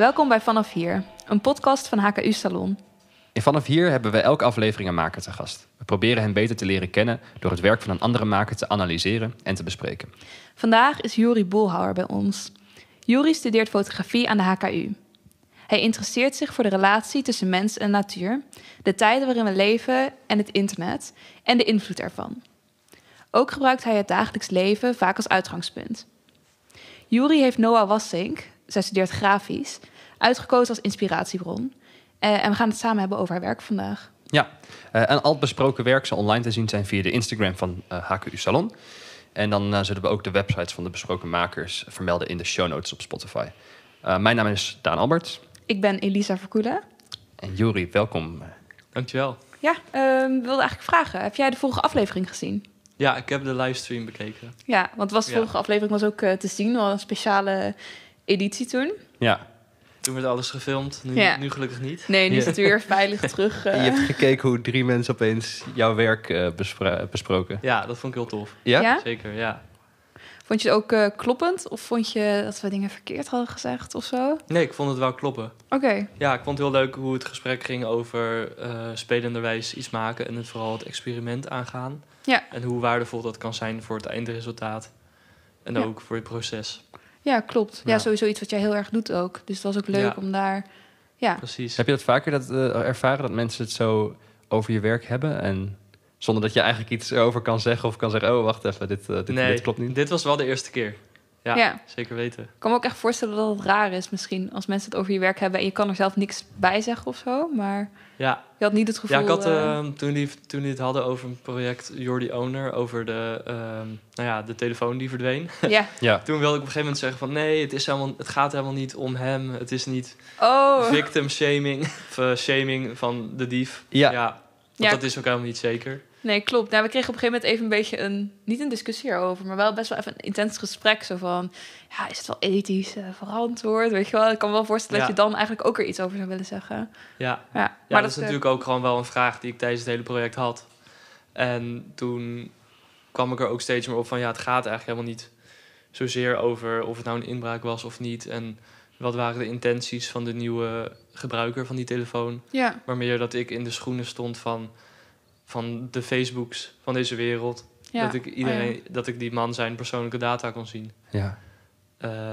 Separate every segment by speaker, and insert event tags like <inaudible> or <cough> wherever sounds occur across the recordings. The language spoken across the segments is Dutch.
Speaker 1: Welkom bij Vanaf Hier, een podcast van HKU Salon.
Speaker 2: In Vanaf Hier hebben we elke aflevering een maker te gast. We proberen hen beter te leren kennen door het werk van een andere maker te analyseren en te bespreken.
Speaker 1: Vandaag is Juri Boelhouwer bij ons. Juri studeert fotografie aan de HKU. Hij interesseert zich voor de relatie tussen mens en natuur, de tijden waarin we leven en het internet en de invloed ervan. Ook gebruikt hij het dagelijks leven vaak als uitgangspunt. Juri heeft Noah Wassink, zij studeert grafisch, uitgekozen als inspiratiebron. Eh, en we gaan het samen hebben over haar werk vandaag.
Speaker 2: Ja, uh, en al het besproken werk zal online te zien zijn via de Instagram van uh, HKU Salon. En dan uh, zullen we ook de websites van de besproken makers vermelden in de show notes op Spotify. mijn naam is Daan Albert.
Speaker 1: Ik ben Elisa Verkoelen.
Speaker 2: En Juri, welkom.
Speaker 3: Dankjewel.
Speaker 1: Ja, uh, wilde eigenlijk vragen. Heb jij de vorige aflevering gezien?
Speaker 3: Ja, ik heb de livestream bekeken.
Speaker 1: Ja, want was de vorige aflevering was ook te zien, al een speciale editie toen.
Speaker 2: Ja,
Speaker 3: toen werd alles gefilmd, nu, ja. nu gelukkig niet.
Speaker 1: Nee, nu is het weer veilig terug. <laughs>
Speaker 2: Uh... Je hebt gekeken hoe drie mensen opeens jouw werk uh, besproken.
Speaker 3: Ja, dat vond ik heel tof.
Speaker 2: Ja?
Speaker 1: ja?
Speaker 3: Zeker, ja.
Speaker 1: Vond je het ook uh, kloppend? Of vond je dat we dingen verkeerd hadden gezegd of zo?
Speaker 3: Nee, ik vond het wel kloppen.
Speaker 1: Oké.
Speaker 3: Ja, ik vond het heel leuk hoe het gesprek ging over spelenderwijs iets maken... en het vooral het experiment aangaan.
Speaker 1: Ja.
Speaker 3: En hoe waardevol dat kan zijn voor het eindresultaat. En ja. ook voor het proces.
Speaker 1: Ja, klopt. Ja. ja. sowieso iets wat jij heel erg doet ook. Dus het was ook leuk ja. om daar... Ja.
Speaker 3: Precies.
Speaker 2: Heb je dat vaker dat, uh, ervaren, dat mensen het zo over je werk hebben... en zonder dat je eigenlijk iets erover kan zeggen of kan zeggen... oh, wacht even, dit, uh, dit,
Speaker 3: nee,
Speaker 2: dit klopt niet?
Speaker 3: dit was wel de eerste keer. Ja,
Speaker 1: ja,
Speaker 3: zeker weten. Ik
Speaker 1: kan me ook echt voorstellen dat het raar is misschien... als mensen het over je werk hebben en je kan er zelf niks bij zeggen of zo. Maar
Speaker 3: ja.
Speaker 1: je had niet het gevoel...
Speaker 3: Ja, ik had, uh, toen, die, toen die het hadden over een project Jordi Owner... over de, uh, nou ja, de telefoon die verdween.
Speaker 1: Ja. <laughs>
Speaker 2: ja.
Speaker 3: toen wilde ik op een gegeven moment zeggen van... nee, het, is helemaal, het gaat helemaal niet om hem. Het is niet
Speaker 1: oh.
Speaker 3: victim shaming <laughs> of uh, shaming van de dief.
Speaker 2: Ja.
Speaker 3: ja want dat is ook helemaal niet zeker.
Speaker 1: Nee, klopt. Nou, we kregen op een gegeven moment even een beetje een, niet een discussie erover, maar wel best wel even een intens gesprek. Zo van, ja, is het wel ethisch uh, verantwoord? Weet je wel, ik kan me wel voorstellen
Speaker 3: ja.
Speaker 1: dat je dan eigenlijk ook er iets over zou willen zeggen.
Speaker 3: Ja,
Speaker 1: ja.
Speaker 3: ja maar dat, is natuurlijk ook gewoon wel een vraag die ik tijdens het hele project had. En toen kwam ik er ook steeds meer op van, ja, het gaat eigenlijk helemaal niet zozeer over of het nou een inbraak was of niet. En wat waren de intenties van de nieuwe gebruiker van die telefoon?
Speaker 1: Ja.
Speaker 3: Maar meer dat ik in de schoenen stond van van de Facebooks van deze wereld.
Speaker 1: Ja.
Speaker 3: Dat ik iedereen,
Speaker 1: oh, ja.
Speaker 3: dat ik die man zijn persoonlijke data kon zien.
Speaker 2: Ja.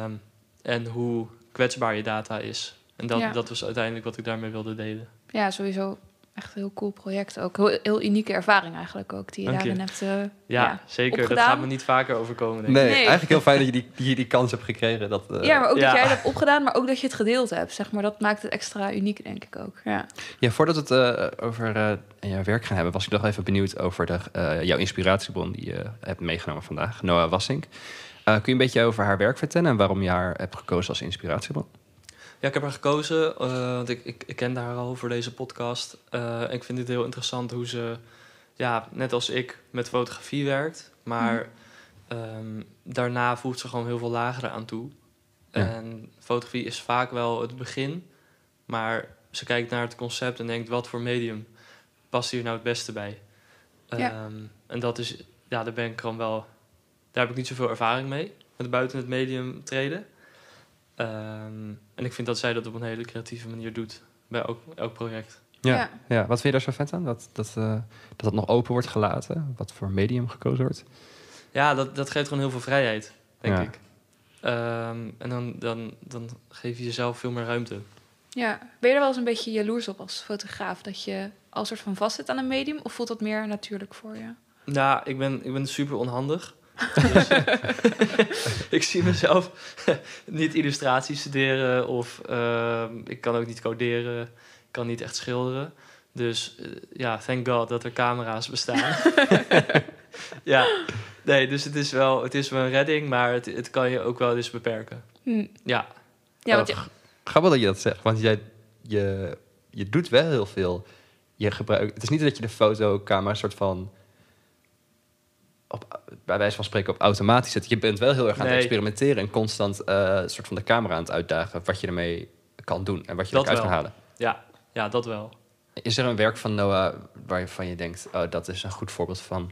Speaker 3: Um, en hoe kwetsbaar je data is. En dat,
Speaker 1: ja.
Speaker 3: dat was uiteindelijk wat ik daarmee wilde delen.
Speaker 1: Ja, sowieso echt een heel cool project ook. Heel, heel unieke ervaring eigenlijk ook, die je
Speaker 3: Dank
Speaker 1: daarin
Speaker 3: je.
Speaker 1: hebt uh,
Speaker 3: ja,
Speaker 1: ja,
Speaker 3: zeker.
Speaker 1: opgedaan.
Speaker 3: Dat gaat me niet vaker overkomen, denk
Speaker 2: nee,
Speaker 3: ik.
Speaker 2: nee, eigenlijk heel fijn dat je die, die, die kans hebt gekregen. Dat, uh,
Speaker 1: ja, maar ook
Speaker 3: ja.
Speaker 1: dat jij het hebt opgedaan, maar ook dat je het gedeeld hebt. Zeg maar. Dat maakt het extra uniek, denk ik ook. Ja,
Speaker 2: ja voordat we het uh, over jouw werk gaan hebben... was ik nog even benieuwd over de, jouw inspiratiebron... die je hebt meegenomen vandaag, Noah Wassink. kun je een beetje over haar werk vertellen... en waarom je haar hebt gekozen als inspiratiebron?
Speaker 3: Ja, ik heb haar gekozen, uh, want ik, ik, ik kende haar al voor deze podcast. Uh, en ik vind het heel interessant hoe ze, ja, net als ik, met fotografie werkt. Maar mm. um, daarna voegt ze gewoon heel veel lagen aan toe. Ja. En fotografie is vaak wel het begin. Maar ze kijkt naar het concept en denkt, wat voor medium past hier nou het beste bij?
Speaker 1: Ja.
Speaker 3: Um, en dat is, ja, daar ben ik gewoon wel... Daar heb ik niet zoveel ervaring mee, met buiten het medium treden. Um, en ik vind dat zij dat op een hele creatieve manier doet bij elk, elk project.
Speaker 2: Ja, ja. ja. wat vind je daar zo vet aan? Dat dat, uh, dat dat nog open wordt gelaten? Wat voor medium gekozen wordt?
Speaker 3: Ja, dat, dat geeft gewoon heel veel vrijheid, denk
Speaker 2: ja.
Speaker 3: ik. Um, en dan, dan, dan geef je jezelf veel meer ruimte.
Speaker 1: Ja, ben je er wel eens een beetje jaloers op als fotograaf? Dat je als soort van vast zit aan een medium? Of voelt dat meer natuurlijk voor je?
Speaker 3: Nou, ik ben, ik ben super onhandig. Dus, <laughs> ik zie mezelf <laughs> niet illustraties studeren of uh, ik kan ook niet coderen, ik kan niet echt schilderen. Dus uh, ja, thank God dat er camera's bestaan. <laughs> ja, nee, dus het is wel, het is wel een redding, maar het, het kan je ook wel eens beperken.
Speaker 1: Hm.
Speaker 3: Ja.
Speaker 1: Ja, want je...
Speaker 2: Grappig dat je dat zegt, want jij, je, je doet wel heel veel. Je gebruikt, het is niet dat je de fotocamera soort van op, bij wijze van spreken op automatisch zet. Je bent wel heel erg aan
Speaker 3: Nee.
Speaker 2: het experimenteren en constant eh soort van de camera aan het uitdagen wat je ermee kan doen en wat je
Speaker 3: Dat
Speaker 2: eruit kan halen.
Speaker 3: Ja, ja, dat wel.
Speaker 2: Is er een werk van Noah waarvan je denkt, oh, dat is een goed voorbeeld van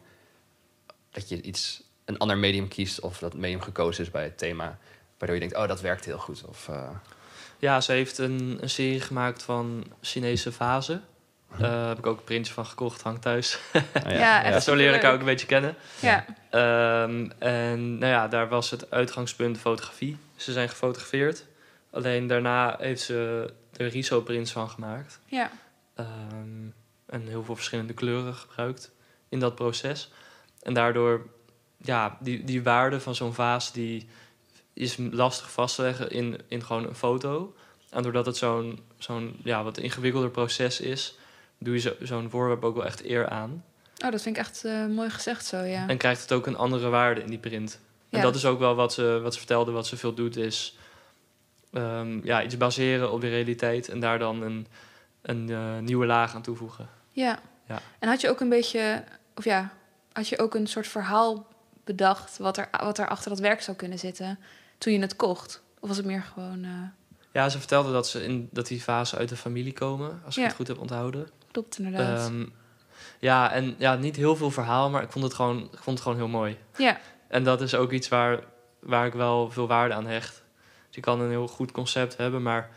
Speaker 2: dat je iets, een ander medium kiest of dat medium gekozen is bij het thema, waardoor je denkt, oh, dat werkt heel goed? Of, eh,
Speaker 3: Ja, ze heeft een, een serie gemaakt van Chinese vazen. Daar heb ik ook een printje van gekocht, hangt thuis. <laughs>
Speaker 2: Ah,
Speaker 1: Ja.
Speaker 3: Zo leer ik haar ook een beetje kennen.
Speaker 1: Ja.
Speaker 3: Ehm, en nou ja, daar was het uitgangspunt fotografie. Ze zijn gefotografeerd. Alleen daarna heeft ze er riso-prints van gemaakt.
Speaker 1: Ja.
Speaker 3: Ehm, en heel veel verschillende kleuren gebruikt in dat proces. En daardoor, ja, die, die waarde van zo'n vaas... die is lastig vast te leggen in, in gewoon een foto. En doordat het zo'n zo'n ja, wat ingewikkelder proces is... doe je zo- zo'n voorwerp ook wel echt eer aan.
Speaker 1: Oh, dat vind ik echt eh, mooi gezegd zo, ja.
Speaker 3: En krijgt het ook een andere waarde in die print. En
Speaker 1: Ja.
Speaker 3: dat is ook wel wat ze, wat ze vertelde, wat ze veel doet, is ehm, ja, iets baseren op de realiteit en daar dan een, een eh, nieuwe laag aan toevoegen.
Speaker 1: Ja.
Speaker 3: Ja.
Speaker 1: En had je ook een beetje, of ja, had je ook een soort verhaal bedacht wat er, wat er achter dat werk zou kunnen zitten toen je het kocht? Of was het meer gewoon, eh,
Speaker 3: Ja, ze vertelde dat, ze in, dat die fasen uit de familie komen, als ik
Speaker 1: Ja.
Speaker 3: het goed heb onthouden.
Speaker 1: Klopt inderdaad?
Speaker 3: Ehm, ja, en ja, niet heel veel verhaal, maar ik vond het gewoon, ik vond het gewoon heel mooi.
Speaker 1: ja,
Speaker 3: En dat is ook iets waar, waar ik wel veel waarde aan hecht. Dus je kan een heel goed concept hebben, maar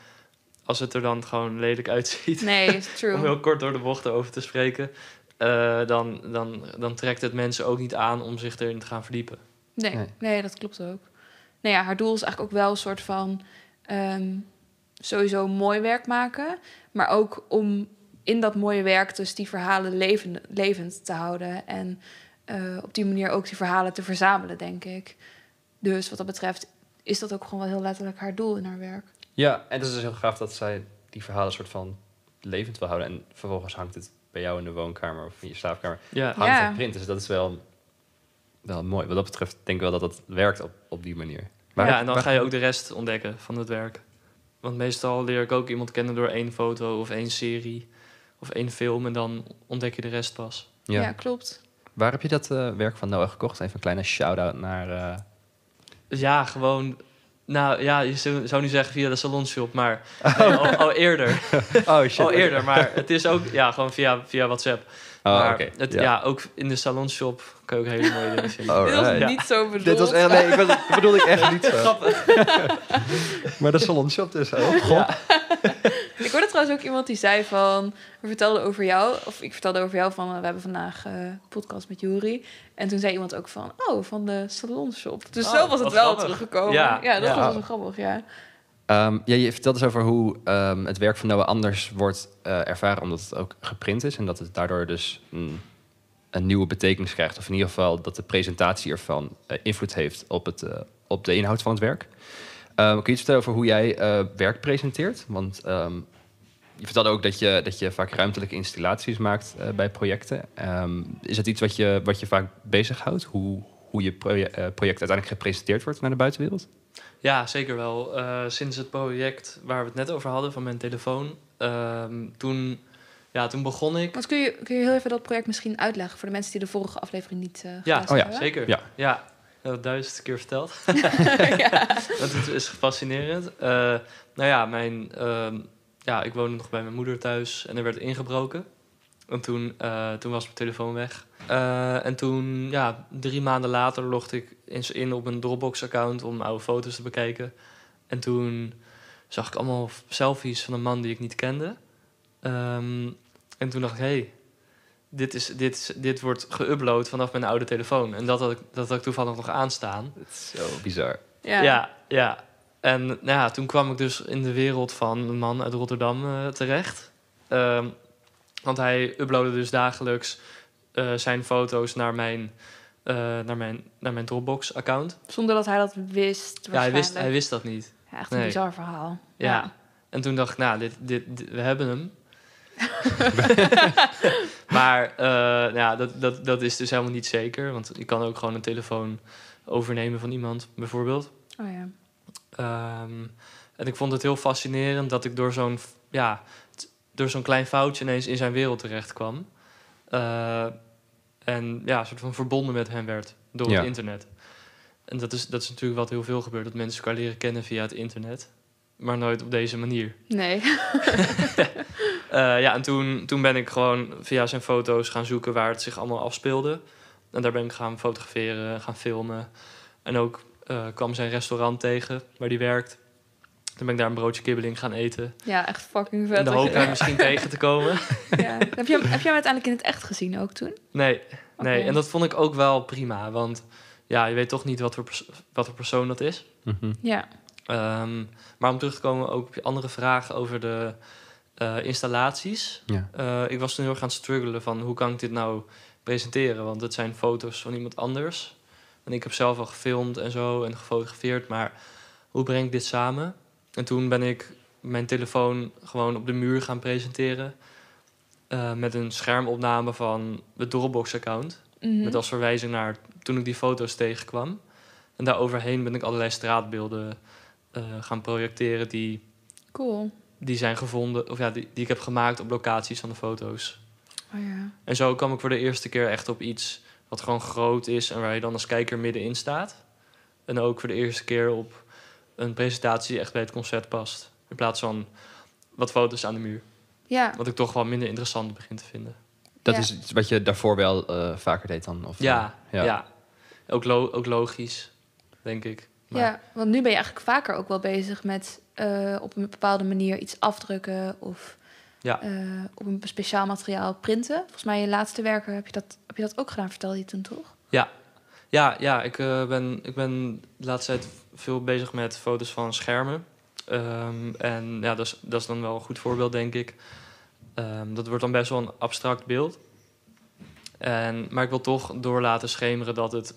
Speaker 3: als het er dan gewoon lelijk uitziet,
Speaker 1: nee, <laughs>
Speaker 3: om
Speaker 1: true.
Speaker 3: heel kort door de bochten over te spreken, eh, dan, dan, dan trekt het mensen ook niet aan om zich erin te gaan verdiepen.
Speaker 1: Nee,
Speaker 2: Nee.
Speaker 1: nee, dat klopt ook. Nou ja, haar doel is eigenlijk ook wel een soort van ehm, sowieso mooi werk maken, maar ook om in dat mooie werk dus die verhalen levend, levend te houden en eh, op die manier ook die verhalen te verzamelen, denk ik. Dus wat dat betreft is dat ook gewoon wel heel letterlijk haar doel in haar werk.
Speaker 2: Ja, en het is dus heel gaaf dat zij die verhalen soort van levend wil houden. En vervolgens hangt het bij jou in de woonkamer of in je slaapkamer.
Speaker 3: Ja,
Speaker 2: Hangt
Speaker 1: Ja.
Speaker 2: het print, dus dat is wel, wel mooi. Wat dat betreft denk ik wel dat dat werkt op, op die manier. Waar-
Speaker 3: ja en dan ga je ook de rest ontdekken van het werk. Want meestal leer ik ook iemand kennen door één foto of één serie of één film en dan ontdek je de rest pas.
Speaker 1: Ja,
Speaker 2: Ja.
Speaker 1: klopt.
Speaker 2: Waar heb je dat eh, werk van Noah gekocht? Even een kleine shout-out naar... eh,
Speaker 3: ja, gewoon. Nou ja, je zou niet zeggen via de salonshop, maar <laughs> nee, al, al eerder. <laughs>
Speaker 2: Oh shit.
Speaker 3: Al eerder, maar het is ook ja, gewoon via, via WhatsApp.
Speaker 2: Oh,
Speaker 3: maar het,
Speaker 2: Ja.
Speaker 3: ja. ook in de salonshop kan je ook hele mooie dingen vinden. <laughs>
Speaker 2: Alright.
Speaker 1: Dit was
Speaker 2: Ja.
Speaker 1: niet zo bedoeld.
Speaker 2: Dit was echt... Nee, ik bedoel, ik bedoelde ik echt niet zo. maar de salonshop dus. Oh, god.
Speaker 1: Ik hoorde trouwens ook iemand die zei van... We vertelden over jou, of ik vertelde over jou van... eh, We hebben vandaag eh, een podcast met Juri. En toen zei iemand ook van... Oh, van de salonshop. Dus
Speaker 3: Oh,
Speaker 1: zo was het wel
Speaker 3: grappig.
Speaker 1: teruggekomen.
Speaker 3: Ja,
Speaker 1: Ja, dat
Speaker 3: ja.
Speaker 1: was wel grappig, ja.
Speaker 2: Ehm, ja, je vertelt dus over hoe ehm, het werk van Noah anders wordt eh, ervaren... omdat het ook geprint is. En dat het daardoor dus een, een nieuwe betekenis krijgt. Of in ieder geval dat de presentatie ervan invloed heeft op, het, op de inhoud van het werk. Ehm, kun je iets vertellen over hoe jij eh, werk presenteert? Want ehm, je vertelde ook dat je, dat je vaak ruimtelijke installaties maakt eh, bij projecten. Ehm, is dat iets wat je, wat je vaak bezighoudt? Hoe, hoe je proje- eh, project uiteindelijk gepresenteerd wordt naar de buitenwereld?
Speaker 3: Ja, zeker wel. Eh, sinds het project waar we het net over hadden van mijn telefoon, ehm, toen, ja, toen begon ik.
Speaker 1: Want kun je, kun je heel even dat project misschien uitleggen... voor de mensen die de vorige aflevering niet eh
Speaker 3: Ja,
Speaker 2: oh ja,
Speaker 1: hebben?
Speaker 3: Zeker.
Speaker 2: Ja.
Speaker 3: ja. Dat duizend keer verteld. <laughs>
Speaker 1: ja. <laughs>
Speaker 3: Dat is- is fascinerend. Eh, nou ja, mijn, ehm, ja, ik woonde nog bij mijn moeder thuis en er werd ingebroken. En toen, eh, toen was mijn telefoon weg. Eh, en toen, ja, drie maanden later logde ik eens in op een Dropbox-account om oude foto's te bekijken. En toen zag ik allemaal selfies van een man die ik niet kende. Ehm, en toen dacht ik, hé, hey, dit, is, dit, is- dit wordt geüpload vanaf mijn oude telefoon. En dat had ik, dat had ik toevallig nog aanstaan.
Speaker 2: Het is zo bizar.
Speaker 1: Ja.
Speaker 3: Ja, ja. En nou ja, toen kwam ik dus in de wereld van een man uit Rotterdam eh, terecht. Ehm, want hij uploadde dus dagelijks eh, zijn foto's naar mijn, eh, naar mijn, naar mijn Dropbox-account.
Speaker 1: Zonder dat hij dat wist,
Speaker 3: Ja, hij wist, hij wist dat niet.
Speaker 1: Ja, echt een
Speaker 3: Nee.
Speaker 1: bizar verhaal.
Speaker 3: Ja. En toen dacht ik, nou, dit, dit, dit- we hebben hem. <laughs> <laughs> maar nou ja, dat, dat, dat is dus helemaal niet zeker. Want je kan ook gewoon een telefoon overnemen van iemand, bijvoorbeeld.
Speaker 1: Oh ja.
Speaker 3: Ehm, en ik vond het heel fascinerend dat ik door zo'n ja, door zo'n klein foutje ineens in zijn wereld terecht kwam. Eh, en ja, een soort van verbonden met hem werd door
Speaker 2: Ja.
Speaker 3: het internet. En dat is, dat is natuurlijk wat heel veel gebeurt, dat mensen elkaar leren kennen via het internet. Maar nooit op deze manier.
Speaker 1: Nee. <laughs> <laughs>
Speaker 3: Eh, ja, en toen, toen ben ik gewoon via zijn foto's gaan zoeken waar het zich allemaal afspeelde. En daar ben ik gaan fotograferen, gaan filmen. En ook eh, kwam zijn restaurant tegen waar hij werkt. Toen ben ik daar een broodje kibbeling gaan eten.
Speaker 1: Ja, echt fucking vet.
Speaker 3: In de hoop <laughs> hem misschien tegen te komen.
Speaker 1: ja. heb, je hem, heb je hem uiteindelijk in het echt gezien ook toen?
Speaker 3: Nee, nee. En dat vond ik ook wel prima. Want ja, je weet toch niet wat voor, pers- wat voor persoon dat is.
Speaker 2: Mhm.
Speaker 1: Ja.
Speaker 3: Ehm, maar om terug te komen ook op je andere vragen over de eh, installaties.
Speaker 2: Ja.
Speaker 3: Eh, ik was toen heel erg aan het struggelen van hoe kan ik dit nou presenteren? Want het zijn foto's van iemand anders. En ik heb zelf al gefilmd en zo en gefotografeerd. Maar hoe breng ik dit samen? En toen ben ik mijn telefoon gewoon op de muur gaan presenteren. eh, met een schermopname van het Dropbox-account.
Speaker 1: Mhm.
Speaker 3: Met als verwijzing naar toen ik die foto's tegenkwam. En daaroverheen ben ik allerlei straatbeelden eh, gaan projecteren die,
Speaker 1: Cool.
Speaker 3: die zijn gevonden, of ja, die, die ik heb gemaakt op locaties van de foto's.
Speaker 1: Oh ja.
Speaker 3: En zo kwam ik voor de eerste keer echt op iets wat gewoon groot is en waar je dan als kijker middenin staat. En ook voor de eerste keer op een presentatie die echt bij het concert past. In plaats van wat foto's aan de muur.
Speaker 1: Ja.
Speaker 3: Wat ik toch wel minder interessant begin te vinden.
Speaker 2: Dat
Speaker 1: Ja.
Speaker 2: is iets wat je daarvoor wel eh, vaker deed dan? Of,
Speaker 3: Ja,
Speaker 2: eh,
Speaker 3: ja. Ook, lo- ook logisch, denk ik. Maar-
Speaker 1: Ja, want nu ben je eigenlijk vaker ook wel bezig met eh, op een bepaalde manier iets afdrukken of
Speaker 3: Ja.
Speaker 1: eh, op een speciaal materiaal printen. Volgens mij in je laatste werken heb je dat, heb je dat ook gedaan, vertelde je toen toch?
Speaker 3: Ja, ja ik, eh, ben, ik ben de laatste tijd veel bezig met foto's van schermen. Ehm, en ja, dat is, dat is dan wel een goed voorbeeld, denk ik. Ehm, dat wordt dan best wel een abstract beeld. En, maar ik wil toch door laten schemeren dat het,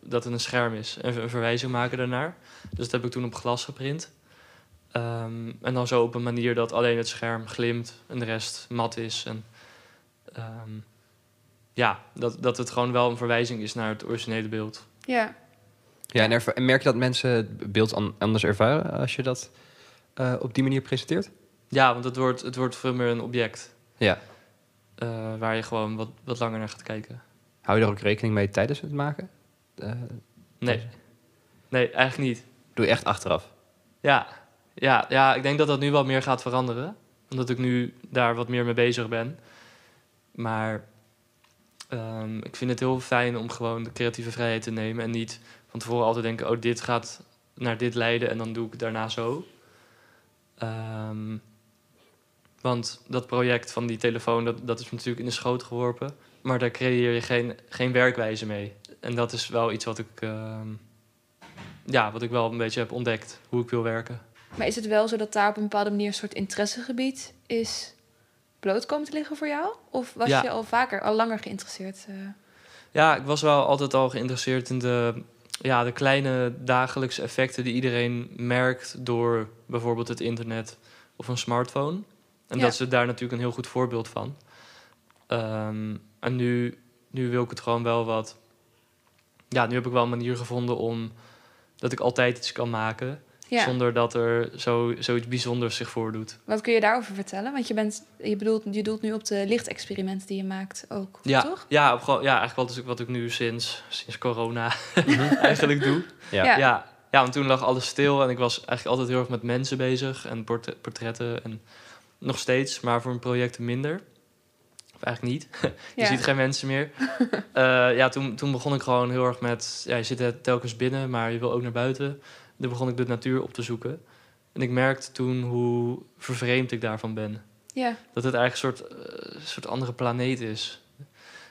Speaker 3: dat het een scherm is. En een verwijzing maken daarnaar. Dus dat heb ik toen op glas geprint. Ehm, en dan zo op een manier dat alleen het scherm glimt en de rest mat is. En, ehm, ja, dat, dat het gewoon wel een verwijzing is naar het originele beeld.
Speaker 1: Ja.
Speaker 2: Ja, en, merk je dat mensen het beeld an- anders ervaren als je dat eh, op die manier presenteert?
Speaker 3: Ja, want het wordt, het wordt veel meer een object.
Speaker 2: Ja.
Speaker 3: eh, waar je gewoon wat, wat langer naar gaat kijken.
Speaker 2: Hou je er ook rekening mee tijdens het maken? Eh,
Speaker 3: Nee. Nee, eigenlijk niet.
Speaker 2: doe je echt achteraf?
Speaker 3: Ja. Ja, ja, ik denk dat dat nu wel meer gaat veranderen. Omdat ik nu daar wat meer mee bezig ben. Maar ehm, ik vind het heel fijn om gewoon de creatieve vrijheid te nemen. En niet van tevoren altijd denken, oh, dit gaat naar dit leiden en dan doe ik daarna zo. Ehm, want dat project van die telefoon, dat, dat is natuurlijk in de schoot geworpen. Maar daar creëer je geen, geen werkwijze mee. En dat is wel iets wat ik, ehm, ja, wat ik wel een beetje heb ontdekt, hoe ik wil werken.
Speaker 1: Maar is het wel zo dat daar op een bepaalde manier een soort interessegebied is bloot komen te liggen voor jou? Of was
Speaker 3: Ja.
Speaker 1: je al vaker, al langer geïnteresseerd? eh?
Speaker 3: Ja, ik was wel altijd al geïnteresseerd in de, ja, de kleine dagelijkse effecten die iedereen merkt door bijvoorbeeld het internet of een smartphone. En
Speaker 1: Ja.
Speaker 3: dat is daar natuurlijk een heel goed voorbeeld van. Ehm, en nu, nu wil ik het gewoon wel wat. Ja, nu heb ik wel een manier gevonden om dat ik altijd iets kan maken.
Speaker 1: Ja.
Speaker 3: Zonder dat er zo, zoiets bijzonders zich voordoet.
Speaker 1: Wat kun je daarover vertellen? Want je, bent, je, bedoelt, je doelt nu op de lichtexperimenten die je maakt ook,
Speaker 3: Ja,
Speaker 1: toch?
Speaker 3: ja, op, ja eigenlijk wat, wat ik nu sinds, sinds corona <laughs> eigenlijk doe.
Speaker 2: Ja.
Speaker 1: Ja.
Speaker 3: Ja, ja, want toen lag alles stil en ik was eigenlijk altijd heel erg met mensen bezig en portre- portretten en nog steeds, maar voor een project minder. Of eigenlijk niet. <laughs> je
Speaker 1: Ja.
Speaker 3: ziet geen mensen meer. <laughs> Eh, ja, toen, toen begon ik gewoon heel erg met, ja, je zit telkens binnen, maar je wil ook naar buiten. Toen begon ik de natuur op te zoeken. En ik merkte toen hoe vervreemd ik daarvan ben.
Speaker 1: Ja,
Speaker 3: Dat het eigenlijk een soort, eh, soort andere planeet is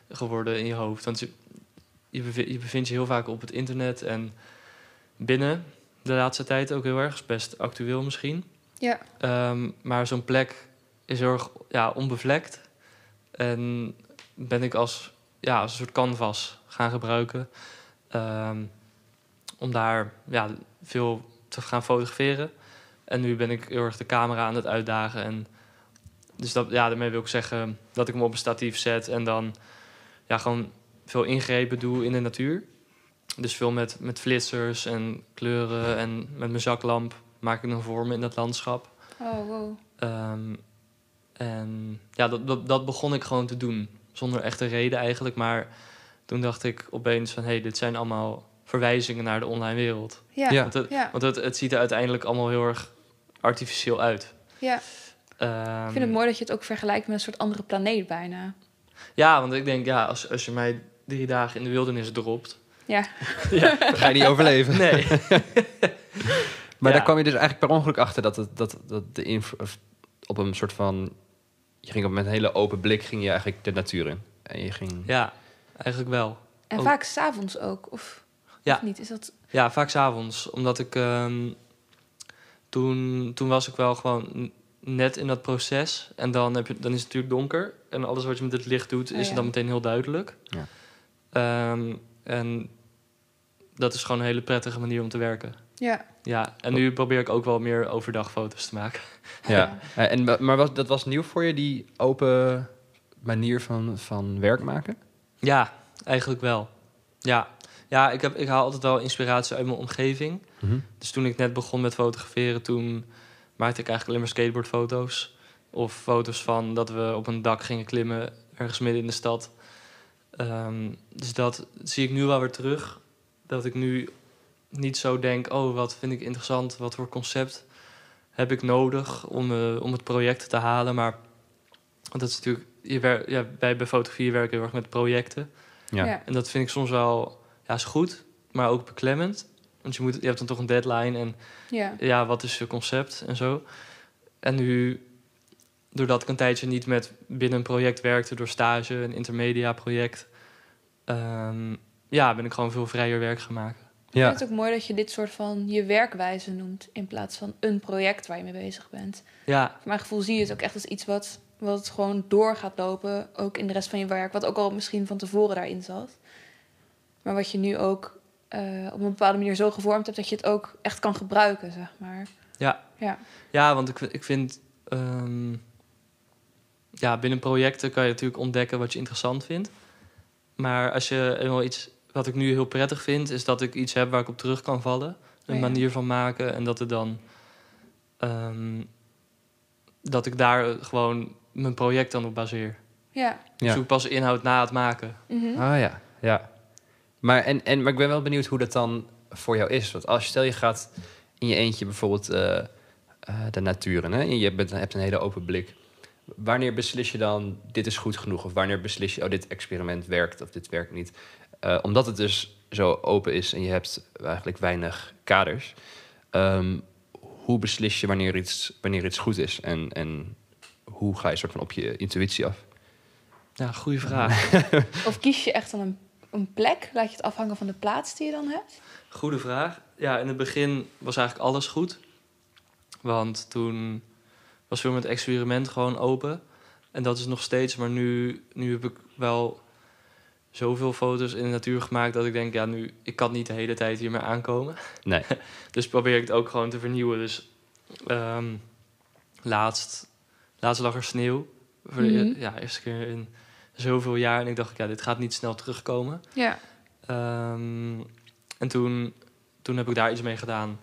Speaker 3: geworden in je hoofd. Want je, je, bevi- je bevindt je heel vaak op het internet en binnen de laatste tijd ook heel erg. Is best actueel misschien.
Speaker 1: ja,
Speaker 3: Ehm, maar zo'n plek is heel erg ja, onbevlekt. En ben ik als, ja, als een soort canvas gaan gebruiken. ehm, om daar ja, veel te gaan fotograferen. En nu ben ik heel erg de camera aan het uitdagen. En dus dat, ja, daarmee wil ik zeggen dat ik hem op een statief zet. En dan ja, gewoon veel ingrepen doe in de natuur. Dus veel met, met flitsers en kleuren. En met mijn zaklamp maak ik dan vormen in dat landschap.
Speaker 1: oh wow.
Speaker 3: Ehm, en ja, dat, dat, dat begon ik gewoon te doen. Zonder echte reden eigenlijk. Maar toen dacht ik opeens van... hé, hey, dit zijn allemaal verwijzingen naar de online wereld.
Speaker 1: Ja,
Speaker 2: Ja.
Speaker 1: ja,
Speaker 3: Want, het,
Speaker 1: ja.
Speaker 3: want het, het ziet er uiteindelijk allemaal heel erg artificieel uit. Ehm,
Speaker 1: Ik vind het mooi dat je het ook vergelijkt met een soort andere planeet bijna.
Speaker 3: Ja, want ik denk, ja, als, als je mij drie dagen in de wildernis dropt...
Speaker 1: Ja, <laughs>
Speaker 2: Ga je niet overleven?
Speaker 3: Nee. <laughs>
Speaker 2: Maar
Speaker 3: Ja.
Speaker 2: daar kwam je dus eigenlijk per ongeluk achter dat, het, dat, dat de inv- of op een soort van... Je ging op met een hele open blik ging je eigenlijk de natuur in. En je ging...
Speaker 3: Ja, eigenlijk wel.
Speaker 1: En
Speaker 3: Oh.
Speaker 1: vaak s'avonds ook, of,
Speaker 3: Ja.
Speaker 1: of niet? Is dat...
Speaker 3: Ja, vaak s'avonds. Omdat ik... ehm, toen, toen was ik wel gewoon net in dat proces. En dan, heb je, dan is het natuurlijk donker. En alles wat je met het licht doet,
Speaker 1: Oh,
Speaker 3: is
Speaker 1: ja.
Speaker 3: dan meteen heel duidelijk.
Speaker 2: Ja.
Speaker 3: Ehm, en dat is gewoon een hele prettige manier om te werken.
Speaker 1: Ja.
Speaker 3: Ja, en nu probeer ik ook wel meer overdag foto's te maken.
Speaker 2: Ja. Eh, En, maar was, dat was nieuw voor je, die open manier van, van werk maken?
Speaker 3: Ja, eigenlijk wel. Ja, ja ik, heb, ik haal altijd wel inspiratie uit mijn omgeving. Dus toen ik net begon met fotograferen, toen maakte ik eigenlijk alleen maar skateboardfoto's. Of foto's van dat we op een dak gingen klimmen, ergens midden in de stad. Ehm, dus dat zie ik nu wel weer terug. Dat ik nu niet zo denk, oh, wat vind ik interessant, wat voor concept heb ik nodig om, eh, om het project te halen. Maar want dat is natuurlijk, je wer- ja, wij bij fotografie werken heel erg met projecten.
Speaker 2: Ja.
Speaker 1: Ja.
Speaker 3: En dat vind ik soms wel, ja, is goed, maar ook beklemmend. Want je, moet, je hebt dan toch een deadline en
Speaker 1: Ja.
Speaker 3: ja, wat is je concept en zo. En nu, doordat ik een tijdje niet met binnen een project werkte, door stage, een intermedia project, ehm, ja, ben ik gewoon veel vrijer werk gaan maken.
Speaker 1: Ik
Speaker 2: Ja.
Speaker 1: vind het ook mooi dat je dit soort van je werkwijze noemt... in plaats van een project waar je mee bezig bent.
Speaker 3: Ja,
Speaker 1: Voor mijn gevoel zie je het ook echt als iets wat, wat gewoon door gaat lopen... ook in de rest van je werk. Wat ook al misschien van tevoren daarin zat. Maar wat je nu ook eh, op een bepaalde manier zo gevormd hebt... dat je het ook echt kan gebruiken, zeg maar.
Speaker 3: Ja.
Speaker 1: Ja.
Speaker 3: ja want ik, ik vind, ehm, ja, binnen projecten kan je natuurlijk ontdekken wat je interessant vindt. Maar als je eenmaal iets, wat ik nu heel prettig vind, is dat ik iets heb waar ik op terug kan vallen. Een
Speaker 1: Ja.
Speaker 3: manier van maken en dat er dan, ehm, dat ik daar gewoon mijn project dan op baseer.
Speaker 1: Ja.
Speaker 3: Ik
Speaker 2: Ja.
Speaker 3: zoek pas inhoud na het maken.
Speaker 1: Mhm.
Speaker 2: Ah ja, ja. Maar, en, en, maar ik ben wel benieuwd hoe dat dan voor jou is. Want als je stel je gaat in je eentje bijvoorbeeld eh, eh, de natuur in, hè? en je bent, hebt een hele open blik. Wanneer beslis je dan, dit is goed genoeg? Of wanneer beslis je, oh, dit experiment werkt of dit werkt niet? Eh, omdat het dus zo open is en je hebt eigenlijk weinig kaders. ehm, hoe beslis je wanneer iets, wanneer iets goed is? En, en hoe ga je soort van op je intuïtie af?
Speaker 3: Ja, goede vraag. <laughs>
Speaker 1: Of kies je echt dan een, een plek? Laat je het afhangen van de plaats die je dan hebt?
Speaker 3: Goede vraag. Ja, in het begin was eigenlijk alles goed. Want toen was veel met het experiment gewoon open. En dat is nog steeds, maar nu, nu heb ik wel zoveel foto's in de natuur gemaakt dat ik denk, ja, nu, ik kan niet de hele tijd hier meer aankomen.
Speaker 2: Nee. <laughs>
Speaker 3: Dus probeer ik het ook gewoon te vernieuwen. Dus ehm, laatst, laatst lag er sneeuw. Voor de
Speaker 1: Mhm.
Speaker 3: ja, eerste keer in zoveel jaar. En ik dacht, ja, dit gaat niet snel terugkomen.
Speaker 1: Ja.
Speaker 3: Ehm, en toen, toen heb ik daar iets mee gedaan.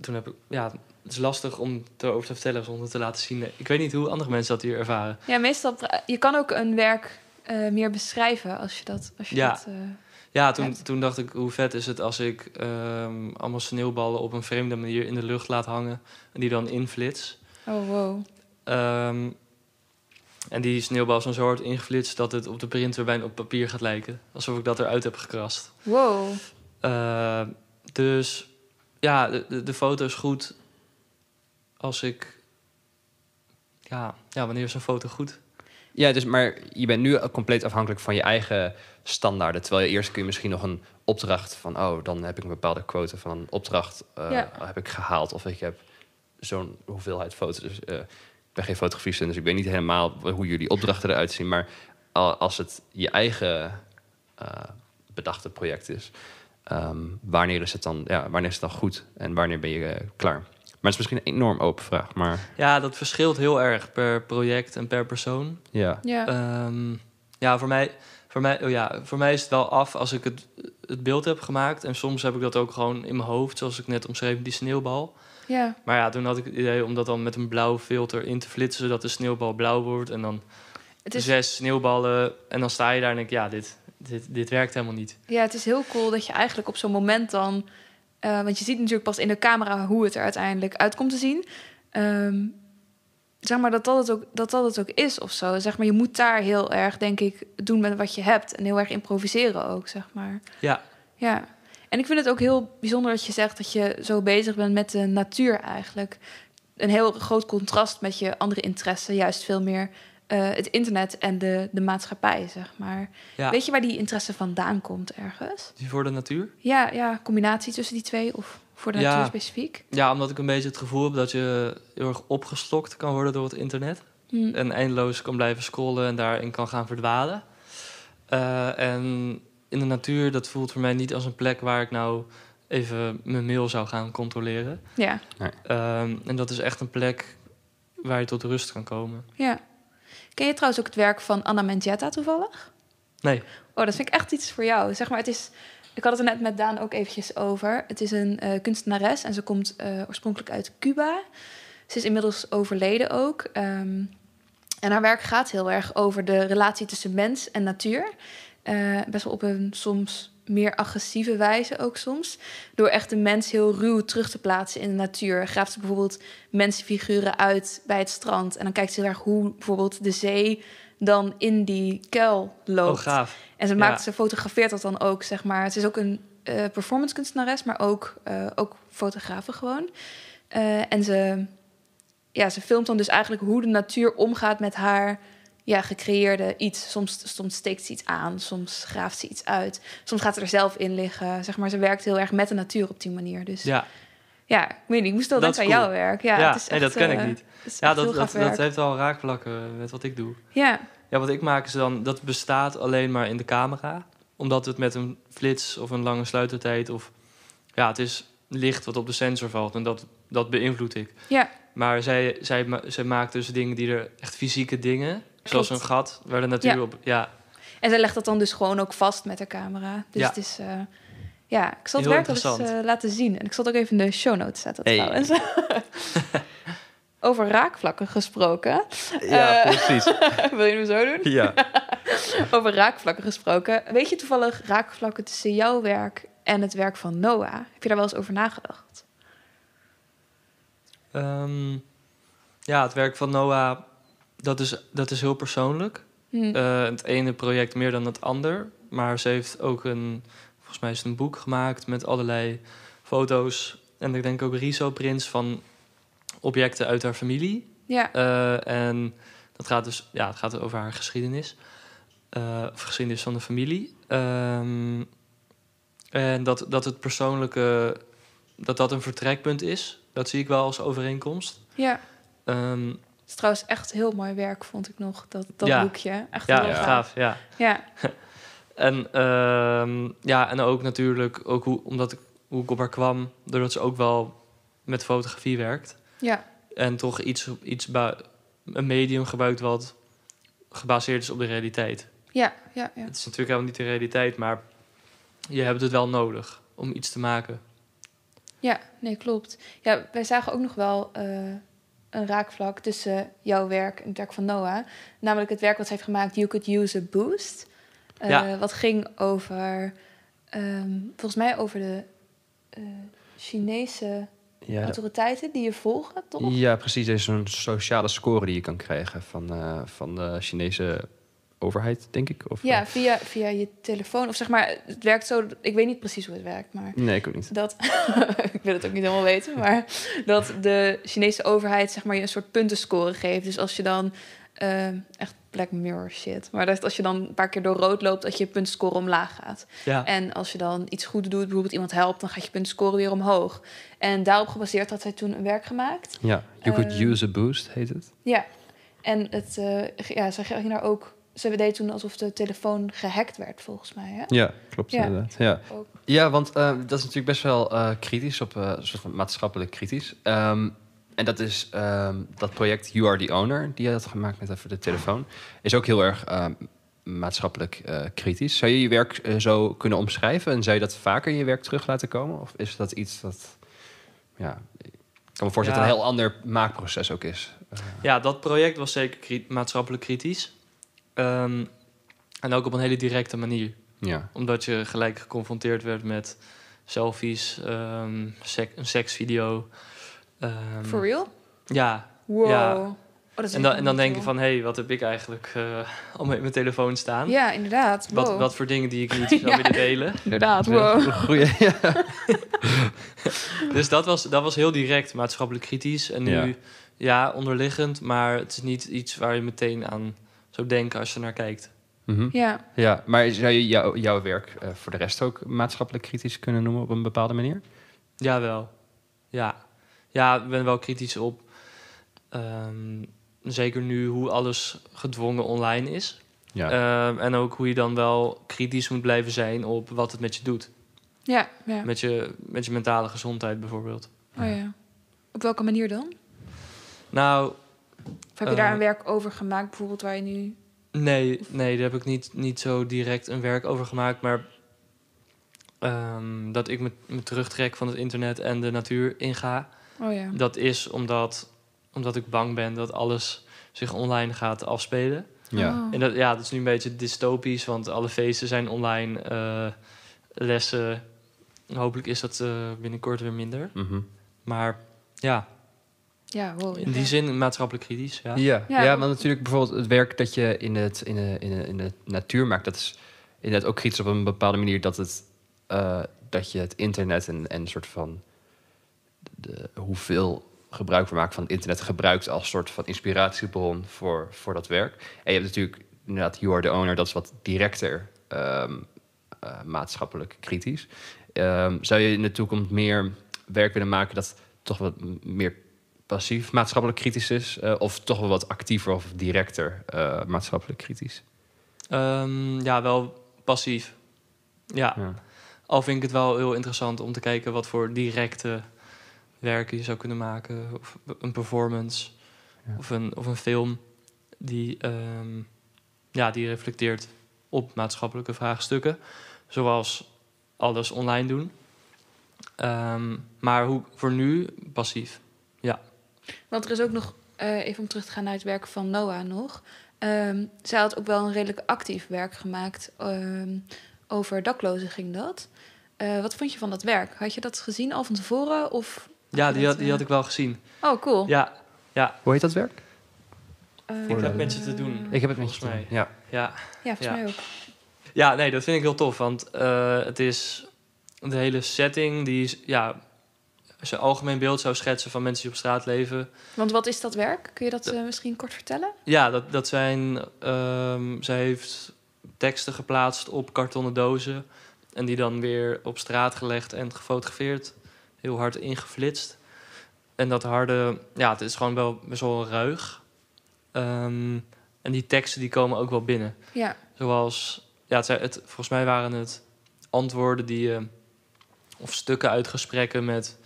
Speaker 3: Toen heb ik, ja, het is lastig om erover te vertellen zonder te laten zien. Ik weet niet hoe andere mensen dat hier ervaren.
Speaker 1: Ja, meestal... Je kan ook een werk eh, meer beschrijven als je dat... Als je
Speaker 3: Ja.
Speaker 1: dat eh,
Speaker 3: Ja, toen, toen dacht ik, hoe vet is het als ik ehm, allemaal sneeuwballen op een vreemde manier in de lucht laat hangen. En die dan inflits.
Speaker 1: oh, wow.
Speaker 3: Ehm, en die sneeuwbal is dan zo hard ingeflitst dat het op de printer bijna op papier gaat lijken. Alsof ik dat eruit heb gekrast.
Speaker 1: Wow.
Speaker 3: Eh, dus ja, de, de, de foto is goed als ik. Ja, ja, wanneer is een foto goed?
Speaker 2: Ja, dus, maar je bent nu compleet afhankelijk van je eigen standaarden. Terwijl je eerst kun je misschien nog een opdracht van... oh, dan heb ik een bepaalde quote van een opdracht eh,
Speaker 1: Ja.
Speaker 2: heb ik gehaald. Of ik heb zo'n hoeveelheid foto's. Dus, eh, ben geen fotografiest, dus ik weet niet helemaal hoe jullie opdrachten eruit zien. Maar al- als het je eigen eh, bedachte project is... ehm, wanneer, is het dan, ja, wanneer is het dan goed en wanneer ben je eh, klaar? Maar het is misschien een enorm open vraag, maar
Speaker 3: Ja, dat verschilt heel erg per project en per persoon.
Speaker 2: ja.
Speaker 1: Ja.
Speaker 3: Ehm, ja, voor mij, voor, mij, oh ja, voor mij is het wel af als ik het, het beeld heb gemaakt. En soms heb ik dat ook gewoon in mijn hoofd, zoals ik net omschreef, die sneeuwbal.
Speaker 1: Ja.
Speaker 3: Maar ja, toen had ik het idee om dat dan met een blauw filter in te flitsen, zodat de sneeuwbal blauw wordt. En dan
Speaker 1: Het is,
Speaker 3: zes sneeuwballen. En dan sta je daar en denk ik, ja, dit, dit, dit werkt helemaal niet.
Speaker 1: ja, het is heel cool dat je eigenlijk op zo'n moment dan... eh, want je ziet natuurlijk pas in de camera hoe het er uiteindelijk uit komt te zien. Ehm, zeg maar dat dat, het ook, dat dat het ook is of zo. Zeg maar, je moet daar heel erg, denk ik, doen met wat je hebt. En heel erg improviseren ook, zeg maar.
Speaker 3: Ja,
Speaker 1: Ja. En ik vind het ook heel bijzonder dat je zegt dat je zo bezig bent met de natuur eigenlijk. Een heel groot contrast met je andere interessen, juist veel meer eh, het internet en de, de maatschappij, zeg maar.
Speaker 3: Ja,
Speaker 1: Weet je waar die interesse vandaan komt ergens?
Speaker 3: die voor de natuur?
Speaker 1: Ja, ja, combinatie tussen die twee of voor de
Speaker 3: Ja.
Speaker 1: natuur specifiek?
Speaker 3: Ja, omdat ik een beetje het gevoel heb dat je heel erg opgestokt kan worden door het internet.
Speaker 1: Hm.
Speaker 3: En eindeloos kan blijven scrollen en daarin kan gaan verdwalen. Eh, en in de natuur, dat voelt voor mij niet als een plek waar ik nou even mijn mail zou gaan controleren.
Speaker 1: Ja,
Speaker 3: Ehm, en dat is echt een plek waar je tot rust kan komen.
Speaker 1: ja. Ken je trouwens ook het werk van Anna Mendieta toevallig?
Speaker 3: Nee.
Speaker 1: Oh, dat vind ik echt iets voor jou. Zeg maar, het is... Ik had het er net met Daan ook eventjes over. Het is een eh, kunstenares en ze komt eh, oorspronkelijk uit Cuba. Ze is inmiddels overleden ook. Ehm, en haar werk gaat heel erg over de relatie tussen mens en natuur. Eh, best wel op een soms meer agressieve wijze ook soms. Door echt de mens heel ruw terug te plaatsen in de natuur. Graaft ze bijvoorbeeld mensenfiguren uit bij het strand. En dan kijkt ze heel erg hoe bijvoorbeeld de zee dan in die kuil loopt.
Speaker 3: Oh, gaaf.
Speaker 1: En ze, maakt,
Speaker 3: Ja.
Speaker 1: ze fotografeert dat dan ook, zeg maar. Het is ook een eh performance kunstenares, maar ook, eh ook fotografe gewoon. En ze, ja, ze filmt dan dus eigenlijk hoe de natuur omgaat met haar ja, gecreëerde iets. Soms, soms steekt ze iets aan, soms graaft ze iets uit. Soms gaat ze er zelf in liggen. Zeg maar, ze werkt heel erg met de natuur op die manier. Dus ja,
Speaker 3: Ja,
Speaker 1: ik weet niet, ik moest wel
Speaker 3: Dat
Speaker 1: denken aan
Speaker 3: cool.
Speaker 1: jouw werk. Ja,
Speaker 3: ja,
Speaker 1: het is
Speaker 3: nee, dat ken
Speaker 1: eh,
Speaker 3: ik niet.
Speaker 1: het is
Speaker 3: Ja, dat, dat, heeft wel raakvlakken met wat ik doe.
Speaker 1: Ja,
Speaker 3: Ja, wat ik maak is dan, dat bestaat alleen maar in de camera. Omdat het met een flits of een lange sluitertijd of... Ja, het is licht wat op de sensor valt en dat, dat beïnvloed ik.
Speaker 1: ja,
Speaker 3: Maar zij, zij, zij maakt dus dingen die er echt fysieke dingen... Zoals een gat waar de natuur
Speaker 1: Ja.
Speaker 3: op... Ja,
Speaker 1: En zij legt dat dan dus gewoon ook vast met de camera. Dus
Speaker 3: Ja.
Speaker 1: het is... eh, ja, ik zal het werk eens eh, laten zien. En ik zal het ook even in de show notes zetten
Speaker 2: Hey.
Speaker 1: trouwens. <laughs> Over raakvlakken gesproken.
Speaker 2: Ja,
Speaker 1: Eh,
Speaker 2: precies. <laughs>
Speaker 1: Wil je hem zo doen?
Speaker 2: Ja. <laughs>
Speaker 1: Over raakvlakken gesproken. Weet je toevallig raakvlakken tussen jouw werk en het werk van Noah? Heb je daar wel eens over nagedacht?
Speaker 3: Ehm, ja, het werk van Noah, dat is, dat is heel persoonlijk.
Speaker 1: Hm.
Speaker 3: Eh, het ene project meer dan het ander. Maar ze heeft ook een, volgens mij is het een boek gemaakt met allerlei foto's. En ik denk ook riso-prints van objecten uit haar familie.
Speaker 1: ja,
Speaker 3: Eh, en dat gaat dus, ja, het gaat over haar geschiedenis. Eh, of geschiedenis van de familie. Ehm, en dat, dat het persoonlijke, dat dat een vertrekpunt is. Dat zie ik wel als overeenkomst.
Speaker 1: ja.
Speaker 3: Ehm,
Speaker 1: Het is trouwens echt heel mooi werk, vond ik nog, dat, dat
Speaker 3: Ja.
Speaker 1: boekje. Echt
Speaker 3: ja,
Speaker 1: heel
Speaker 2: Ja.
Speaker 3: gaaf, ja.
Speaker 1: Ja, <laughs>
Speaker 3: En, ehm, ja, en ook natuurlijk, ook hoe, omdat ik, hoe ik op haar kwam, doordat ze ook wel met fotografie werkt.
Speaker 1: ja,
Speaker 3: En toch iets, iets een medium gebruikt wat gebaseerd is op de realiteit.
Speaker 1: ja, ja, ja.
Speaker 3: Het is natuurlijk helemaal niet de realiteit, maar je hebt het wel nodig om iets te maken.
Speaker 1: Ja, nee, klopt. Ja, wij zagen ook nog wel eh, een raakvlak tussen jouw werk en het werk van Noah. Namelijk het werk wat ze heeft gemaakt, You Could Use a Boost. Eh,
Speaker 3: Ja.
Speaker 1: Wat ging over, ehm, volgens mij over de eh, Chinese
Speaker 2: Ja,
Speaker 1: autoriteiten die je volgen, toch?
Speaker 2: ja, precies. Er is zo'n sociale score die je kan krijgen van, eh, van de Chinese overheid, denk ik. Of,
Speaker 1: Ja,
Speaker 2: eh,
Speaker 1: via, via je telefoon. Of zeg maar, het werkt zo. Ik weet niet precies hoe het werkt, maar
Speaker 2: nee, ik ook niet.
Speaker 1: dat. <laughs> ik wil het ook niet helemaal weten, maar dat de Chinese overheid zeg maar je een soort puntenscore geeft. Dus als je dan eh, echt Black Mirror shit, maar dat als je dan een paar keer door rood loopt, dat je puntenscore omlaag gaat.
Speaker 3: Ja,
Speaker 1: En als je dan iets goed doet, bijvoorbeeld iemand helpt, dan gaat je puntenscore weer omhoog. En daarop gebaseerd had zij toen een werk gemaakt.
Speaker 2: Ja, You Could
Speaker 1: Eh,
Speaker 2: Use a Boost heet het.
Speaker 1: Ja, en het, eh, ja, ze ging daar ook. Ze deed toen alsof de telefoon gehackt werd, volgens mij. Hè?
Speaker 2: Ja, klopt
Speaker 1: Ja.
Speaker 2: inderdaad. Ja,
Speaker 1: Ook.
Speaker 2: ja want eh, dat is natuurlijk best wel eh, kritisch, op, eh, een soort van maatschappelijk kritisch. Ehm, en dat is ehm, dat project You Are The Owner, die je had gemaakt met even de telefoon, is ook heel erg ehm, maatschappelijk eh, kritisch. Zou je je werk zo kunnen omschrijven en zou je dat vaker in je werk terug laten komen? Of is dat iets dat, ja, ik kan me voorstellen dat het
Speaker 3: Ja.
Speaker 2: een heel ander maakproces ook is.
Speaker 3: Ja, dat project was zeker kri- maatschappelijk kritisch. Ehm, en ook op een hele directe manier.
Speaker 2: ja.
Speaker 3: Omdat je gelijk geconfronteerd werd met selfies, ehm, sek- een seksvideo. Ehm,
Speaker 1: For real?
Speaker 3: Ja,
Speaker 1: Wow.
Speaker 3: Ja.
Speaker 1: is
Speaker 3: En dan, en denk je van, hé, wat heb ik eigenlijk eh allemaal in mijn telefoon staan?
Speaker 1: Ja, inderdaad.
Speaker 3: Wat, wat voor dingen die ik niet <laughs> zou
Speaker 1: Ja.
Speaker 3: willen delen.
Speaker 1: Inderdaad, wow.
Speaker 2: Goeie, <laughs> ja. <laughs>
Speaker 3: Dus dat was, dat was heel direct maatschappelijk kritisch. En nu,
Speaker 2: Ja.
Speaker 3: ja. onderliggend, maar het is niet iets waar je meteen aan zou denken als je naar kijkt.
Speaker 2: Mhm.
Speaker 1: Ja.
Speaker 2: ja, maar zou je jou, jouw werk eh, voor de rest ook maatschappelijk kritisch kunnen noemen op een bepaalde manier?
Speaker 3: Jawel. Ja. Ja, ik ben wel kritisch op. ehm, zeker nu hoe alles gedwongen online is.
Speaker 2: Ja.
Speaker 3: Ehm, en ook hoe je dan wel kritisch moet blijven zijn op wat het met je doet.
Speaker 1: Ja, ja.
Speaker 3: Met je, met je mentale gezondheid bijvoorbeeld.
Speaker 1: Oh ja. Op welke manier dan?
Speaker 3: Nou,
Speaker 1: Of heb je daar
Speaker 3: Eh,
Speaker 1: een werk over gemaakt, bijvoorbeeld waar je nu...
Speaker 3: nee, nee daar heb ik niet, niet zo direct een werk over gemaakt. Maar ehm, dat ik me, me terugtrek van het internet en de natuur inga.
Speaker 1: Oh ja.
Speaker 3: Dat is omdat, omdat ik bang ben dat alles zich online gaat afspelen.
Speaker 2: ja.
Speaker 1: Oh.
Speaker 3: En dat, ja, dat is nu een beetje dystopisch, want alle feesten zijn online. eh, lessen, hopelijk is dat eh, binnenkort weer minder.
Speaker 2: Mhm.
Speaker 3: Maar ja,
Speaker 1: Ja, wow.
Speaker 3: in die zin maatschappelijk kritisch. Ja.
Speaker 2: Ja, ja.
Speaker 1: Ja.
Speaker 2: want natuurlijk bijvoorbeeld het werk dat je in, het, in, de, in, de, in de natuur maakt, dat is inderdaad ook kritisch op een bepaalde manier dat, het, eh, dat je het internet en, en een soort van de, hoeveel gebruik we maken van het internet gebruikt als soort van inspiratiebron voor, voor dat werk. En je hebt natuurlijk inderdaad You Are The Owner, dat is wat directer ehm, eh, maatschappelijk kritisch. Ehm, zou je in de toekomst meer werk willen maken dat toch wat meer passief maatschappelijk kritisch is? eh, of toch wel wat actiever of directer eh, maatschappelijk kritisch?
Speaker 3: Ehm, ja, wel passief. Ja.
Speaker 2: Ja.
Speaker 3: al vind ik het wel heel interessant om te kijken wat voor directe werken je zou kunnen maken. Of een performance
Speaker 2: Ja.
Speaker 3: of, een, of een film die, ehm, ja, die reflecteert op maatschappelijke vraagstukken. Zoals alles online doen. Ehm, maar hoe, voor nu passief.
Speaker 1: Want er is ook nog, eh, even om terug te gaan naar het werk van Noah nog. Ehm, zij had ook wel een redelijk actief werk gemaakt. ehm, over daklozen ging dat. Eh, wat vond je van dat werk? Had je dat gezien al van tevoren? Of
Speaker 3: Ja, die had, die had
Speaker 1: eh,
Speaker 3: ik wel gezien.
Speaker 1: Oh, cool.
Speaker 3: Ja, ja,
Speaker 2: Hoe heet dat werk?
Speaker 1: Eh,
Speaker 3: ik heb met je te doen.
Speaker 2: Ik heb het met je
Speaker 3: mij.
Speaker 2: Ja.
Speaker 3: ja.
Speaker 1: Ja, volgens
Speaker 3: Ja.
Speaker 1: mij ook.
Speaker 3: Ja, nee, dat vind ik heel tof. Want eh, het is de hele setting die is, ja, als je een algemeen beeld zou schetsen van mensen die op straat leven.
Speaker 1: Want wat is dat werk? Kun je dat eh, misschien kort vertellen?
Speaker 3: Ja, dat, dat zijn. ehm zij heeft teksten geplaatst op kartonnen dozen. En die dan weer op straat gelegd en gefotografeerd. Heel hard ingeflitst. En dat harde, ja, het is gewoon wel best wel ruig. Ehm, en die teksten die komen ook wel binnen.
Speaker 1: Ja,
Speaker 3: Zoals, ja, het, volgens mij waren het antwoorden die je, of stukken uit gesprekken met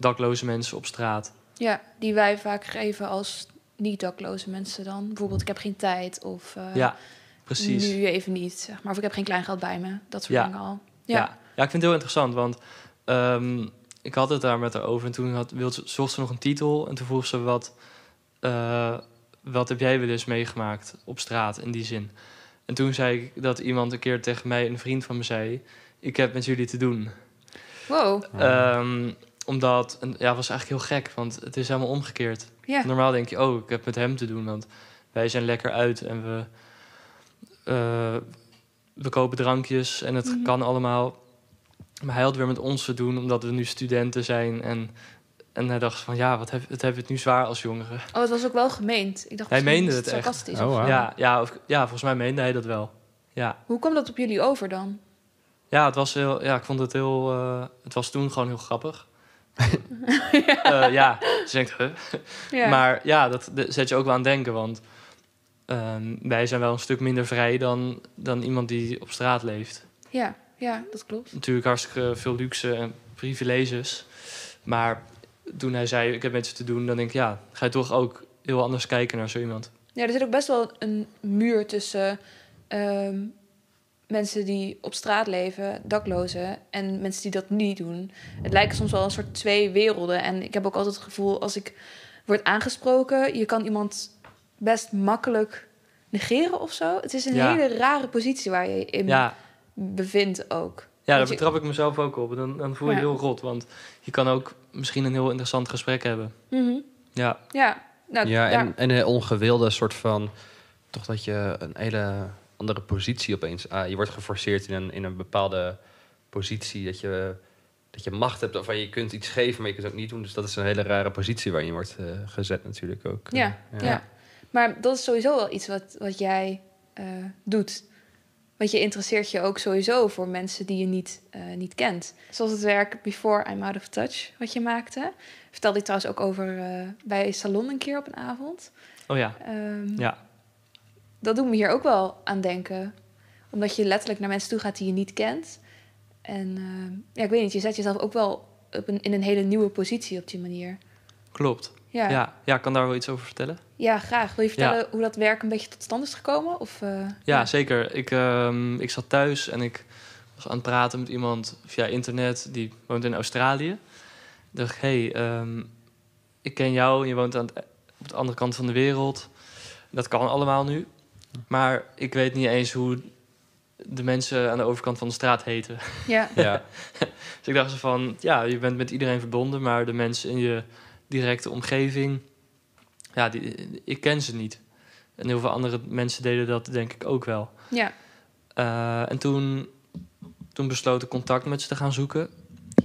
Speaker 3: dakloze mensen op straat.
Speaker 1: ja, die wij vaak geven als niet-dakloze mensen dan. Bijvoorbeeld, ik heb geen tijd of eh,
Speaker 3: ja, precies.
Speaker 1: nu even niet, zeg maar. Of ik heb geen kleingeld bij me. Dat soort
Speaker 3: Ja.
Speaker 1: dingen al.
Speaker 3: Ja.
Speaker 1: Ja.
Speaker 3: Ja. ik vind het heel interessant, want ehm, ik had het daar met haar over en toen had, wilde, ze- zocht ze nog een titel en toen vroeg ze wat, eh, wat heb jij wel eens meegemaakt op straat in die zin. En toen zei ik dat iemand een keer tegen mij, een vriend van me zei, ik heb met jullie te doen.
Speaker 1: Wow,
Speaker 3: Ehm, omdat, en, ja, was eigenlijk heel gek, want het is helemaal omgekeerd.
Speaker 1: ja.
Speaker 3: Normaal denk je, oh, ik heb met hem te doen, want wij zijn lekker uit en we, eh, we kopen drankjes en het
Speaker 1: Mhm.
Speaker 3: kan allemaal. Maar hij had weer met ons te doen, omdat we nu studenten zijn. En, en hij dacht van, ja, wat heb, wat heb je het nu zwaar als jongere?
Speaker 1: Oh, het was ook wel gemeend. Ik dacht
Speaker 3: Hij meende het echt.
Speaker 1: sarcastisch.
Speaker 2: Oh.
Speaker 3: Ja, ja, of, ja, volgens mij meende hij dat wel. Ja,
Speaker 1: Hoe kwam dat op jullie over dan?
Speaker 3: ja, het was heel, ja ik vond het heel... eh, het was toen gewoon heel grappig. <laughs> ja. ja, dus huh?
Speaker 1: Ja.
Speaker 3: Maar ja, dat, dat zet je ook wel aan denken. Want ehm, wij zijn wel een stuk minder vrij dan, dan iemand die op straat leeft.
Speaker 1: ja, ja, dat klopt.
Speaker 3: Natuurlijk hartstikke veel luxe en privileges. Maar toen hij zei, ik heb met je te doen, dan denk ik, ja, ga je toch ook heel anders kijken naar zo iemand.
Speaker 1: Ja, er zit ook best wel een muur tussen ehm, mensen die op straat leven, daklozen, en mensen die dat niet doen. Het lijken soms wel een soort twee werelden. En ik heb ook altijd het gevoel, als ik word aangesproken, je kan iemand best makkelijk negeren of zo. Het is een
Speaker 3: Ja.
Speaker 1: hele rare positie waar je je in
Speaker 3: Ja,
Speaker 1: bevindt ook.
Speaker 3: ja daar betrap ik mezelf ook op. Dan, dan voel je
Speaker 1: Ja.
Speaker 3: heel rot, want je kan ook misschien een heel interessant gesprek hebben.
Speaker 1: Mhm.
Speaker 3: Ja,
Speaker 1: Ja, Nou,
Speaker 2: ja, en een ongewilde soort van... Toch dat je een hele andere positie opeens... ah, je wordt geforceerd in een, in een bepaalde positie... Dat je, dat je macht hebt of je kunt iets geven, maar je kunt het ook niet doen. Dus dat is een hele rare positie waarin je wordt eh, gezet natuurlijk ook.
Speaker 1: Ja, ja. Maar dat is sowieso wel iets wat, wat jij eh, doet. Want je interesseert je ook sowieso voor mensen die je niet, eh, niet kent. Zoals het werk Before I'm Out of Touch, wat je maakte. Vertelde ik trouwens ook over eh, bij Salon een keer op een avond.
Speaker 3: Oh ja,
Speaker 1: Ehm,
Speaker 3: ja.
Speaker 1: Dat doet me hier ook wel aan denken. Omdat je letterlijk naar mensen toe gaat die je niet kent. En eh, ja, ik weet niet, je zet jezelf ook wel op een, in een hele nieuwe positie op die manier.
Speaker 3: Klopt.
Speaker 1: Ja,
Speaker 3: Ja.
Speaker 1: ja.
Speaker 3: Ja. kan daar wel iets over vertellen?
Speaker 1: graag. Wil je vertellen hoe dat werk een beetje tot stand is gekomen? Of, eh,
Speaker 3: Ja, zeker. Ik, ehm, ik zat thuis en ik was aan het praten met iemand via internet. Die woont in Australië. Ik dacht, hé, hey, ehm, ik ken jou en je woont aan het, op de andere kant van de wereld. Dat kan allemaal nu. Maar ik weet niet eens hoe de mensen aan de overkant van de straat heten.
Speaker 1: Ja,
Speaker 2: Ja, <laughs>
Speaker 3: Dus ik dacht zo van, ja, je bent met iedereen verbonden, maar de mensen in je directe omgeving, ja, die, ik ken ze niet. En heel veel andere mensen deden dat denk ik ook wel.
Speaker 1: ja.
Speaker 3: Eh, en toen, toen besloot ik contact met ze te gaan zoeken.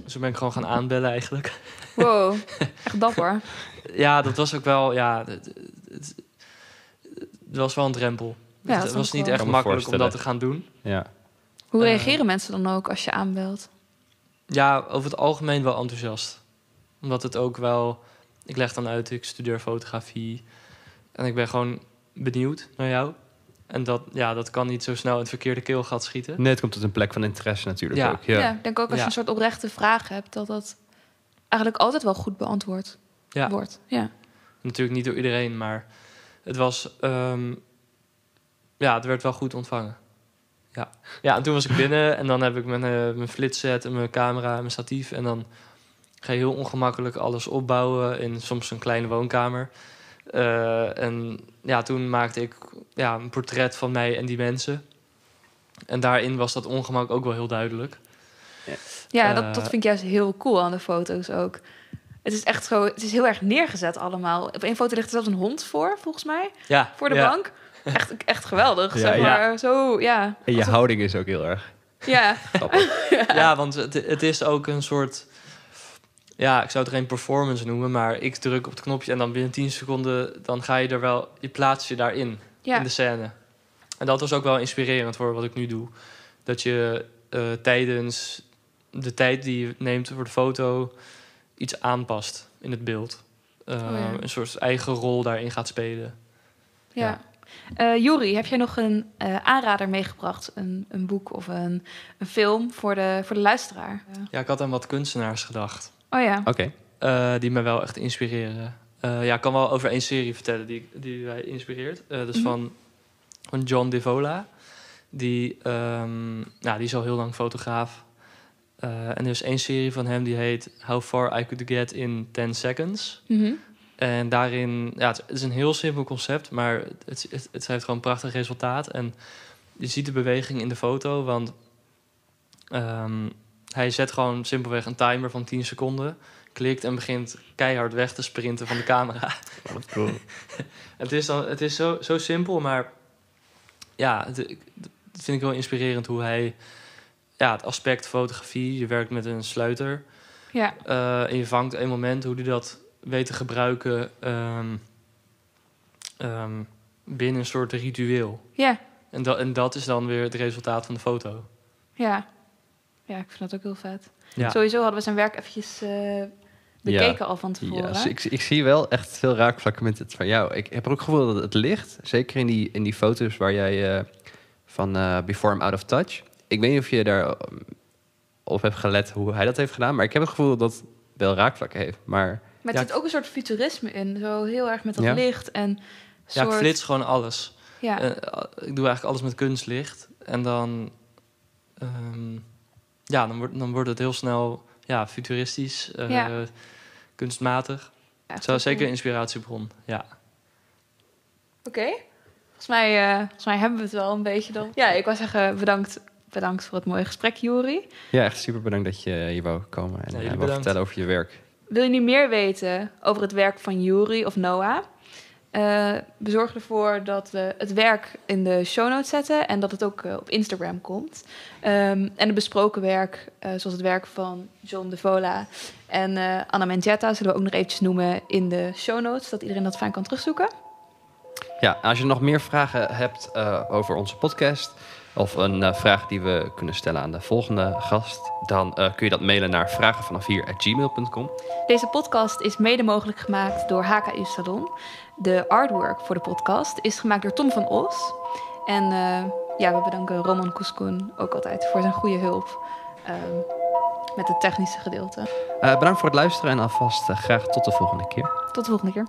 Speaker 3: Dus toen ben ik gewoon gaan aanbellen eigenlijk.
Speaker 1: Wow, <laughs> echt dapper.
Speaker 3: Ja, dat was ook wel, ja, het, het, het was wel een drempel.
Speaker 1: Ja,
Speaker 3: het was niet
Speaker 1: wel.
Speaker 3: echt makkelijk om dat te gaan doen.
Speaker 2: ja.
Speaker 1: Hoe
Speaker 3: Eh,
Speaker 1: reageren mensen dan ook als je aanbelt?
Speaker 3: Ja, over het algemeen wel enthousiast. Omdat het ook wel... Ik leg dan uit, ik studeer fotografie. En ik ben gewoon benieuwd naar jou. En dat, ja, dat kan niet zo snel in het verkeerde keelgat schieten.
Speaker 2: Nee, het komt tot een plek van interesse natuurlijk
Speaker 3: Ja.
Speaker 2: ook.
Speaker 1: Ja.
Speaker 2: Ja.
Speaker 1: ik denk ook als je
Speaker 3: Ja.
Speaker 1: een soort oprechte vraag hebt, dat dat eigenlijk altijd wel goed beantwoord
Speaker 3: Ja.
Speaker 1: wordt. Ja.
Speaker 3: Natuurlijk niet door iedereen, maar het was... ehm, ja, het werd wel goed ontvangen. Ja. ja, en toen was ik <laughs> binnen en dan heb ik mijn, eh, mijn flitsset en mijn camera en mijn statief. En dan ga je heel ongemakkelijk alles opbouwen in soms een kleine woonkamer. Eh, en ja, toen maakte ik ja, een portret van mij en die mensen. En daarin was dat ongemak ook wel heel duidelijk.
Speaker 1: Ja,
Speaker 3: Eh,
Speaker 1: dat, dat vind ik juist heel cool aan de foto's ook. Het is echt zo, het is heel erg neergezet allemaal. Op één foto ligt er zelfs een hond voor, volgens mij,
Speaker 3: Ja,
Speaker 1: voor de
Speaker 3: ja.
Speaker 1: bank. Echt, echt geweldig,
Speaker 2: Ja,
Speaker 1: zeg
Speaker 2: ja.
Speaker 1: maar. Zo, ja.
Speaker 2: En je
Speaker 1: Alsof-
Speaker 2: houding is ook heel erg <laughs>
Speaker 1: Ja.
Speaker 3: Ja, want het, het is ook een soort... Ja, ik zou het geen performance noemen, maar ik druk op het knopje en dan binnen 10 seconden, dan ga je er wel, je plaatst je daarin,
Speaker 1: ja.
Speaker 3: in de scène. En dat was ook wel inspirerend voor wat ik nu doe. Dat je eh, tijdens de tijd die je neemt voor de foto iets aanpast in het beeld. Eh,
Speaker 1: Oh ja.
Speaker 3: Een soort eigen rol daarin gaat spelen.
Speaker 1: ja. Eh, Juri, heb jij nog een eh, aanrader meegebracht? Een, een boek of een, een film voor de, voor de luisteraar?
Speaker 3: Ja, ik had aan wat kunstenaars gedacht.
Speaker 1: Oh ja.
Speaker 2: Oké.
Speaker 3: Eh, die me wel echt inspireren. Eh, ja, ik kan wel over één serie vertellen die, die mij inspireert. Eh dat is
Speaker 1: Mhm.
Speaker 3: van, van John Devola. Die, ehm, nou, die is al heel lang fotograaf. Eh, en er is één serie van hem die heet How Far I Could Get in 10 Seconds.
Speaker 1: Mhm.
Speaker 3: En daarin, ja, het is een heel simpel concept, maar het, het, het heeft gewoon een prachtig resultaat. En je ziet de beweging in de foto, want ehm, hij zet gewoon simpelweg een timer van 10 seconden, klikt en begint keihard weg te sprinten van de camera. <laughs>
Speaker 2: Wat cool. <laughs>
Speaker 3: het is, dan, het is zo, zo simpel, maar ja, het, dat vind ik wel inspirerend hoe hij ja, het aspect fotografie, je werkt met een sluiter.
Speaker 1: Ja.
Speaker 3: Eh, en je vangt een moment hoe die dat weet te gebruiken ehm, ehm, binnen een soort ritueel.
Speaker 1: Ja.
Speaker 3: En, dat en dat is dan weer het resultaat van de foto.
Speaker 1: Ja. Ja, ik vind dat ook heel vet.
Speaker 3: Ja,
Speaker 1: Sowieso hadden we zijn werk eventjes eh, bekeken al van tevoren.
Speaker 2: Ja, dus ik, ik zie wel echt veel raakvlakken met het van jou. Ik heb ook gevoel dat het licht, zeker in die, in die foto's waar jij eh, van eh, Before I'm Out of Touch. Ik weet niet of je daar eh, op hebt gelet hoe hij dat heeft gedaan, maar ik heb het gevoel dat het wel raakvlakken heeft. Maar
Speaker 1: Maar
Speaker 3: Ja,
Speaker 1: er zit ook een soort futurisme in. Zo heel erg met dat
Speaker 2: Ja.
Speaker 1: licht en
Speaker 3: ja
Speaker 1: soort...
Speaker 3: ik flits gewoon alles.
Speaker 1: Ja.
Speaker 3: Eh, ik doe eigenlijk alles met kunstlicht. En dan, ehm, ja, dan, wordt, dan wordt het heel snel ja, futuristisch, eh,
Speaker 1: Ja.
Speaker 3: kunstmatig. Het
Speaker 1: cool.
Speaker 3: zeker een inspiratiebron, ja.
Speaker 1: Oké. Volgens, mij, eh, volgens mij hebben we het wel een beetje dan. Ja, ik wou zeggen bedankt, bedankt voor het mooie gesprek, Juri.
Speaker 2: ja, echt super bedankt dat je hier wou komen en
Speaker 3: Ja,
Speaker 2: eh, wou vertellen over je werk.
Speaker 1: Wil je nu meer weten over het werk van Yuri of Noah? Uh, we zorgen ervoor dat we het werk in de show notes zetten en dat het ook uh, op Instagram komt. Um, en het besproken werk, uh, zoals het werk van John de Vola en Anna Menjetta, zullen we ook nog eventjes noemen in de show notes, dat iedereen dat fijn kan terugzoeken.
Speaker 2: Ja, als je nog meer vragen hebt over onze podcast of een vraag die we kunnen stellen aan de volgende gast, dan kun je dat mailen naar vragenvanaf4@gmail.com.
Speaker 1: Deze podcast is mede mogelijk gemaakt door HKU Salon. De artwork voor de podcast is gemaakt door Tom van Os. En uh, ja, we bedanken Roman Koeskoen ook altijd voor zijn goede hulp met het technische gedeelte.
Speaker 2: Bedankt voor het luisteren en alvast graag tot de volgende keer.
Speaker 1: Tot de volgende keer.